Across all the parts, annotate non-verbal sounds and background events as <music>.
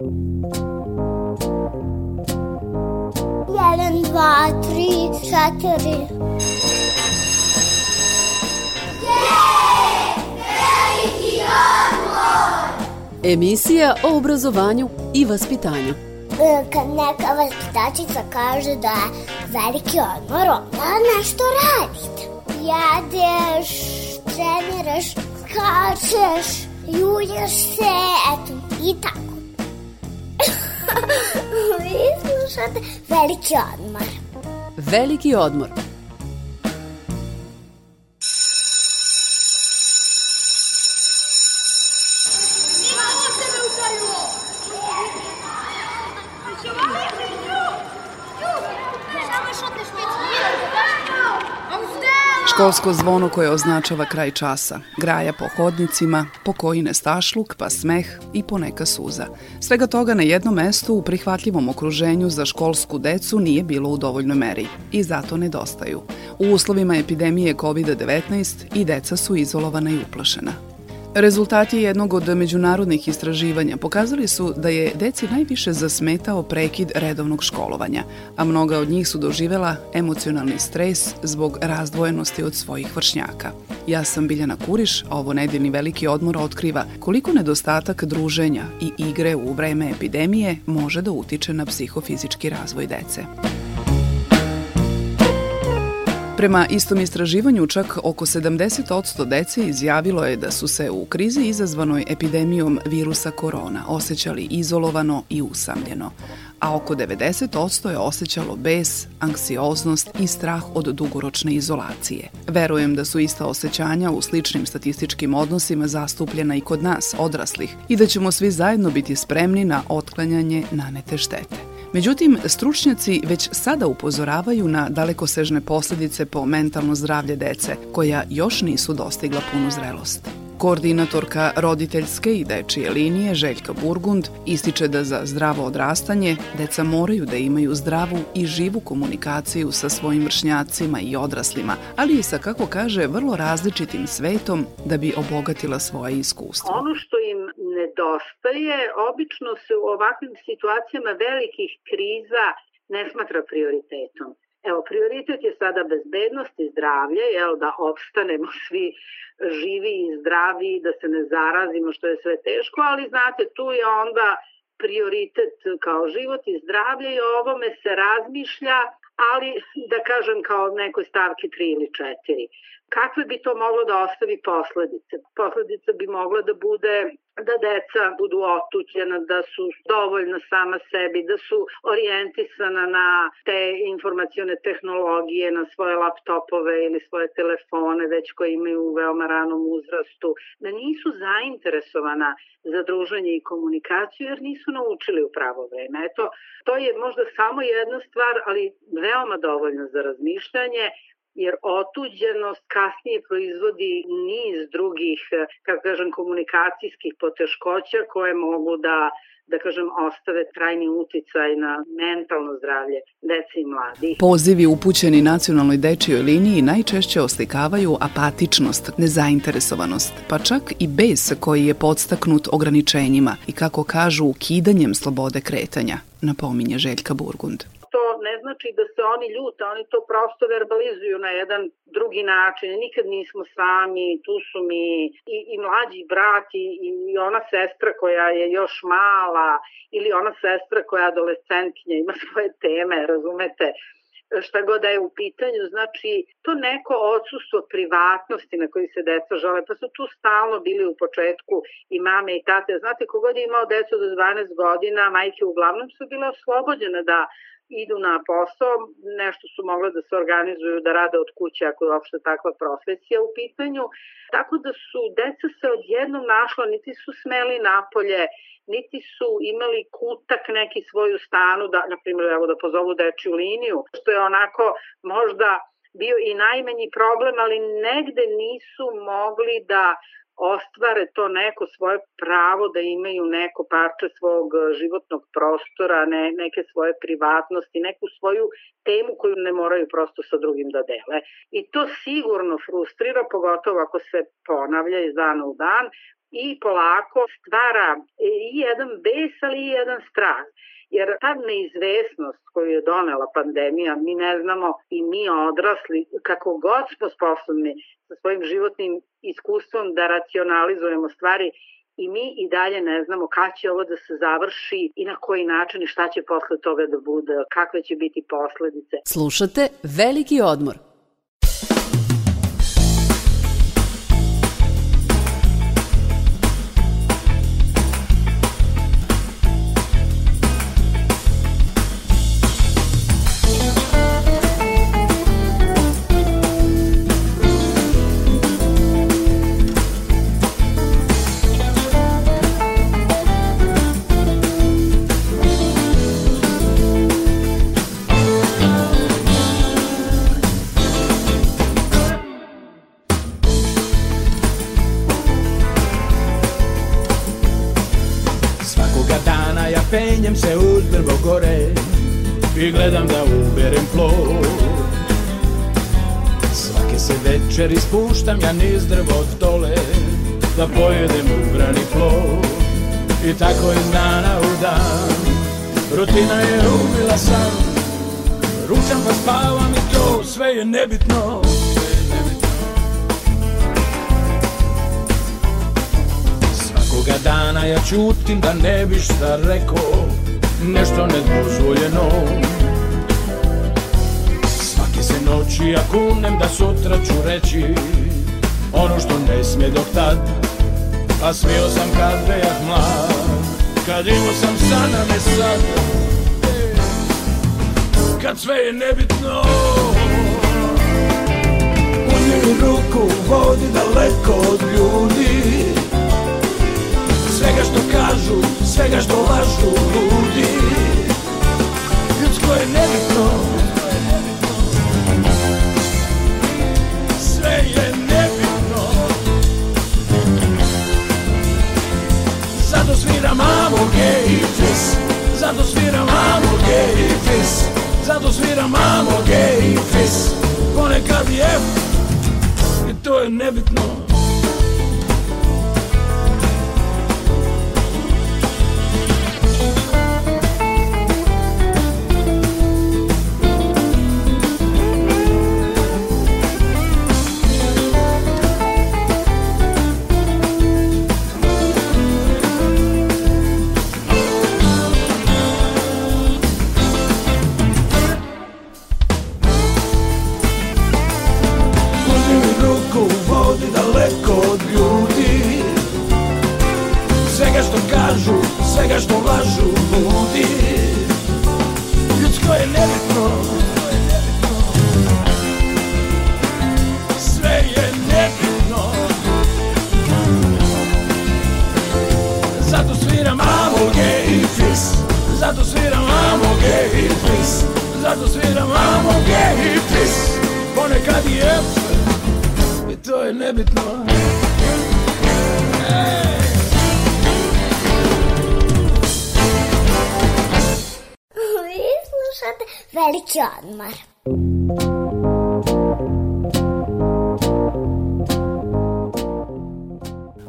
Jedan, dva, tri, četiri. Emisija o obrazovanju i vaspitanju. E, Kad neka vaspitačica kaže da je veliki odmor, onda nešto radite. Jedeš, treniraš, skačeš, julješ se, eto, i tako. Vi slušate veliki odmor. Veliki odmor. Školsko zvono koje označava kraj časa, graja po hodnicima, po koji nestašluk, pa smeh i poneka suza. Svega toga na jednom mestu u prihvatljivom okruženju za školsku decu nije bilo u dovoljnoj meri i zato nedostaju. U uslovima epidemije COVID-19 i deca su izolovana i uplašena. Rezultati jednog od međunarodnih istraživanja pokazali su da je deci najviše zasmetao prekid redovnog školovanja, a mnoga od njih su doživela emocionalni stres zbog razdvojenosti od svojih vršnjaka. Ja sam Biljana Kuriš, a ovo nedeljni veliki odmor otkriva koliko nedostatak druženja i igre u vreme epidemije može da utiče na psihofizički razvoj dece. Prema istom istraživanju, čak oko 70% dece izjavilo je da su se u krizi izazvanoj epidemijom virusa korona osjećali izolovano i usamljeno, a oko 90% je osjećalo bes, anksioznost i strah od dugoročne izolacije. Verujem da su ista osjećanja u sličnim statističkim odnosima zastupljena i kod nas, odraslih, i da ćemo svi zajedno biti spremni na otklanjanje nanete štete. Međutim, stručnjaci već sada upozoravaju na dalekosežne posledice po mentalno zdravlje dece, koja još nisu dostigla punu zrelost. Koordinatorka roditeljske i dečije linije Željka Burgund ističe da za zdravo odrastanje deca moraju da imaju zdravu i živu komunikaciju sa svojim vršnjacima i odraslima, ali i sa, kako kaže, vrlo različitim svetom da bi obogatila svoje iskustvo. Ono što im nedostaje, obično se u ovakvim situacijama velikih kriza ne smatra prioritetom. Evo, prioritet je sada bezbednost i zdravlje, jel, da opstanemo svi živi i zdravi, da se ne zarazimo, što je sve teško, ali znate, tu je onda prioritet kao život i zdravlje i o ovome se razmišlja, ali da kažem kao nekoj stavki 3 ili 4 kakve bi to moglo da ostavi posledice? Posledica bi mogla da bude da deca budu otuđena, da su dovoljno sama sebi, da su orijentisana na te informacione tehnologije, na svoje laptopove ili svoje telefone, već koje imaju u veoma ranom uzrastu, da nisu zainteresovana za druženje i komunikaciju jer nisu naučili u pravo vreme. Eto, to je možda samo jedna stvar, ali veoma dovoljno za razmišljanje jer otuđenost kasnije proizvodi niz drugih, kako kažem, komunikacijskih poteškoća koje mogu da da kažem, ostave trajni uticaj na mentalno zdravlje dece i mladih. Pozivi upućeni nacionalnoj dečijoj liniji najčešće oslikavaju apatičnost, nezainteresovanost, pa čak i bes koji je podstaknut ograničenjima i kako kažu ukidanjem slobode kretanja, napominje Željka Burgund ne znači da se oni ljute, oni to prosto verbalizuju na jedan drugi način. Nikad nismo sami, tu su mi i, i mlađi brat i, i ona sestra koja je još mala ili ona sestra koja je adolescentkinja, ima <laughs> svoje teme, razumete? šta god da je u pitanju, znači to neko odsustvo privatnosti na koji se deca žele, pa su tu stalno bili u početku i mame i tate. Znate, kogod je imao decu do 12 godina, majke uglavnom su bile oslobođene da idu na posao, nešto su mogle da se organizuju da rade od kuće ako je uopšte takva profesija u pitanju. Tako da su deca se odjednom našla, niti su smeli napolje, niti su imali kutak neki svoju stanu, da, na primjer, evo da pozovu dečju liniju, što je onako možda bio i najmanji problem, ali negde nisu mogli da ostvare to neko svoje pravo da imaju neko parče svog životnog prostora, ne, neke svoje privatnosti, neku svoju temu koju ne moraju prosto sa drugim da dele. I to sigurno frustrira, pogotovo ako se ponavlja iz dana u dan, i polako stvara i jedan bes, ali i jedan strah. Jer ta neizvesnost koju je donela pandemija, mi ne znamo i mi odrasli, kako god smo sposobni sa svojim životnim iskustvom da racionalizujemo stvari, i mi i dalje ne znamo kada će ovo da se završi i na koji način i šta će posle toga da bude, kakve će biti posledice. Slušate Veliki odmor. I gledam da uberem plod Svake se večeri spuštam ja niz drvo dole Da pojedem ubrani plod I tako iz dana u dan Rutina je ubila sam. Ručam pa spavam i to sve je nebitno Svakoga dana ja čutim da ne bi šta rekao nešto nedozvoljeno. Svake se noći ja kunem da sutra ću reći Ono što ne smije dok tad A smio sam kad vejah mlad Kad imao sam sana ne sad. Kad sve je nebitno Uzmi mi ruku, vodi daleko od ljudi Svega što kažu, svega što lažu ljudi. Ljudsko je nebitno. Sve je nebitno. Zato sviram mamo gay i fis. Zato sviram mamo gay i fis. Zato sviram mamo gay i fis. Ponekad je I to je nebitno kažu svega što lažu ljudi. Ljudsko je nebitno. Sve je nebitno. Zato sviram amoge i fis. Zato sviram amoge i fis. Zato sviram amoge i fis. Ponekad i epse I to je nebitno. Muzika slušate Veliki odmor.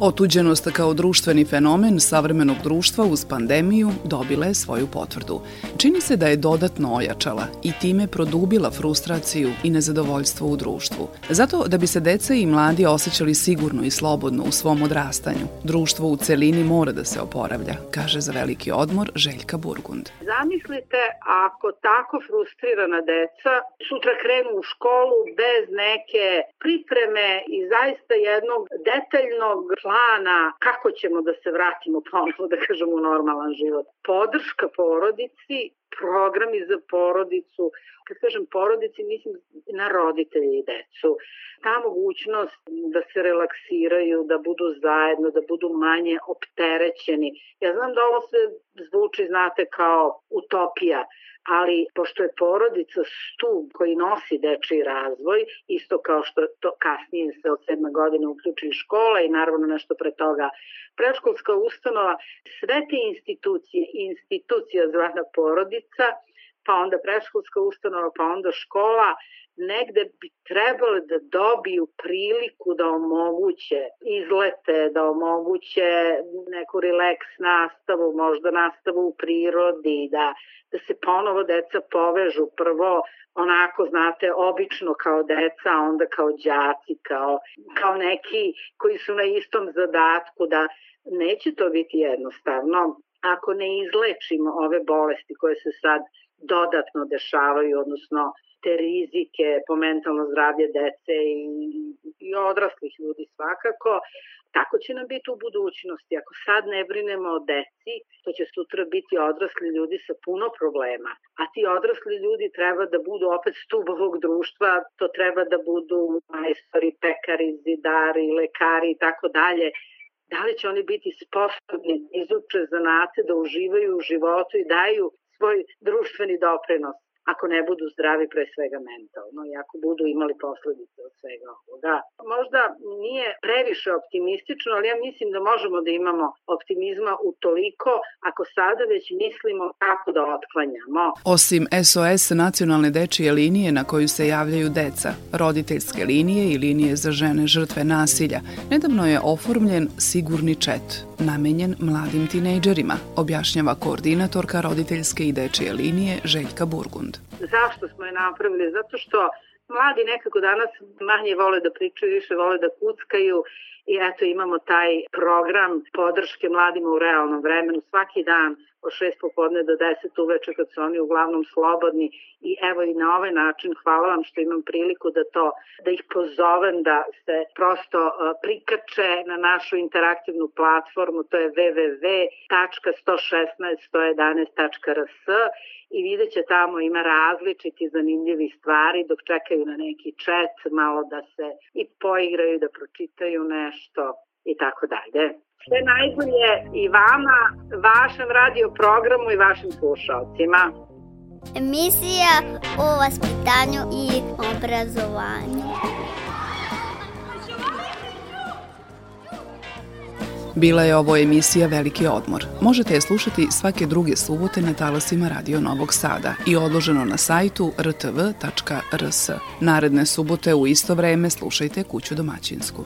Otuđenost kao društveni fenomen savremenog društva uz pandemiju dobila je svoju potvrdu. Čini se da je dodatno ojačala i time produbila frustraciju i nezadovoljstvo u društvu. Zato da bi se deca i mladi osjećali sigurno i slobodno u svom odrastanju, društvo u celini mora da se oporavlja, kaže za veliki odmor Željka Burgund. Zamislite ako tako frustrirana deca sutra krenu u školu bez neke pripreme i zaista jednog detaljnog plana kako ćemo da se vratimo ponovo, da kažemo, u normalan život. Podrška porodici programi za porodicu, kad kažem porodici, mislim na roditelje i decu. Ta mogućnost da se relaksiraju, da budu zajedno, da budu manje opterećeni. Ja znam da ovo se zvuči, znate, kao utopija, ali pošto je porodica stub koji nosi dečiji razvoj, isto kao što to kasnije se od sedme godine uključi škola i naravno nešto pre toga predškolska ustanova, sve te institucije institucija zvana porodica pa onda preškolska ustanova, pa onda škola, negde bi trebale da dobiju priliku da omoguće izlete, da omoguće neku relaks nastavu, možda nastavu u prirodi, da, da se ponovo deca povežu. Prvo onako, znate, obično kao deca, a onda kao đaci, kao, kao neki koji su na istom zadatku, da neće to biti jednostavno ako ne izlečimo ove bolesti koje se sad dodatno dešavaju, odnosno te rizike po mentalno zdravlje dece i, i odraslih ljudi svakako, tako će nam biti u budućnosti. Ako sad ne brinemo o deci, to će sutra biti odrasli ljudi sa puno problema. A ti odrasli ljudi treba da budu opet stub ovog društva, to treba da budu majstori, pekari, zidari, lekari i tako dalje da li će oni biti sposobni da izuče zanate, da uživaju u životu i daju svoj društveni doprinos ako ne budu zdravi pre svega mentalno i ako budu imali posledice od svega ovoga. Možda nije previše optimistično, ali ja mislim da možemo da imamo optimizma u toliko ako sada već mislimo kako da otklanjamo. Osim SOS nacionalne dečije linije na koju se javljaju deca, roditeljske linije i linije za žene žrtve nasilja, nedavno je oformljen sigurni čet, namenjen mladim tinejdžerima, objašnjava koordinatorka roditeljske i dečije linije Željka Burgund. Zašto smo je napravili? Zato što mladi nekako danas manje vole da pričaju, više vole da kuckaju i eto imamo taj program podrške mladima u realnom vremenu svaki dan od 6 popodne do 10 uveče kad su oni uglavnom slobodni. I evo i na ovaj način hvala vam što imam priliku da to da ih pozovem da se prosto prikače na našu interaktivnu platformu. To je www.116.111.rs i vidjet će tamo ima različiti zanimljivi stvari dok čekaju na neki chat malo da se i poigraju da pročitaju nešto i tako dalje. Sve najbolje i vama, vašem radio programu i vašim slušalcima. Emisija o vaspitanju i obrazovanju. Bila je ovo emisija Veliki odmor. Možete je slušati svake druge subote na talasima Radio Novog Sada i odloženo na sajtu rtv.rs. Naredne subote u isto vreme slušajte Kuću domaćinsku.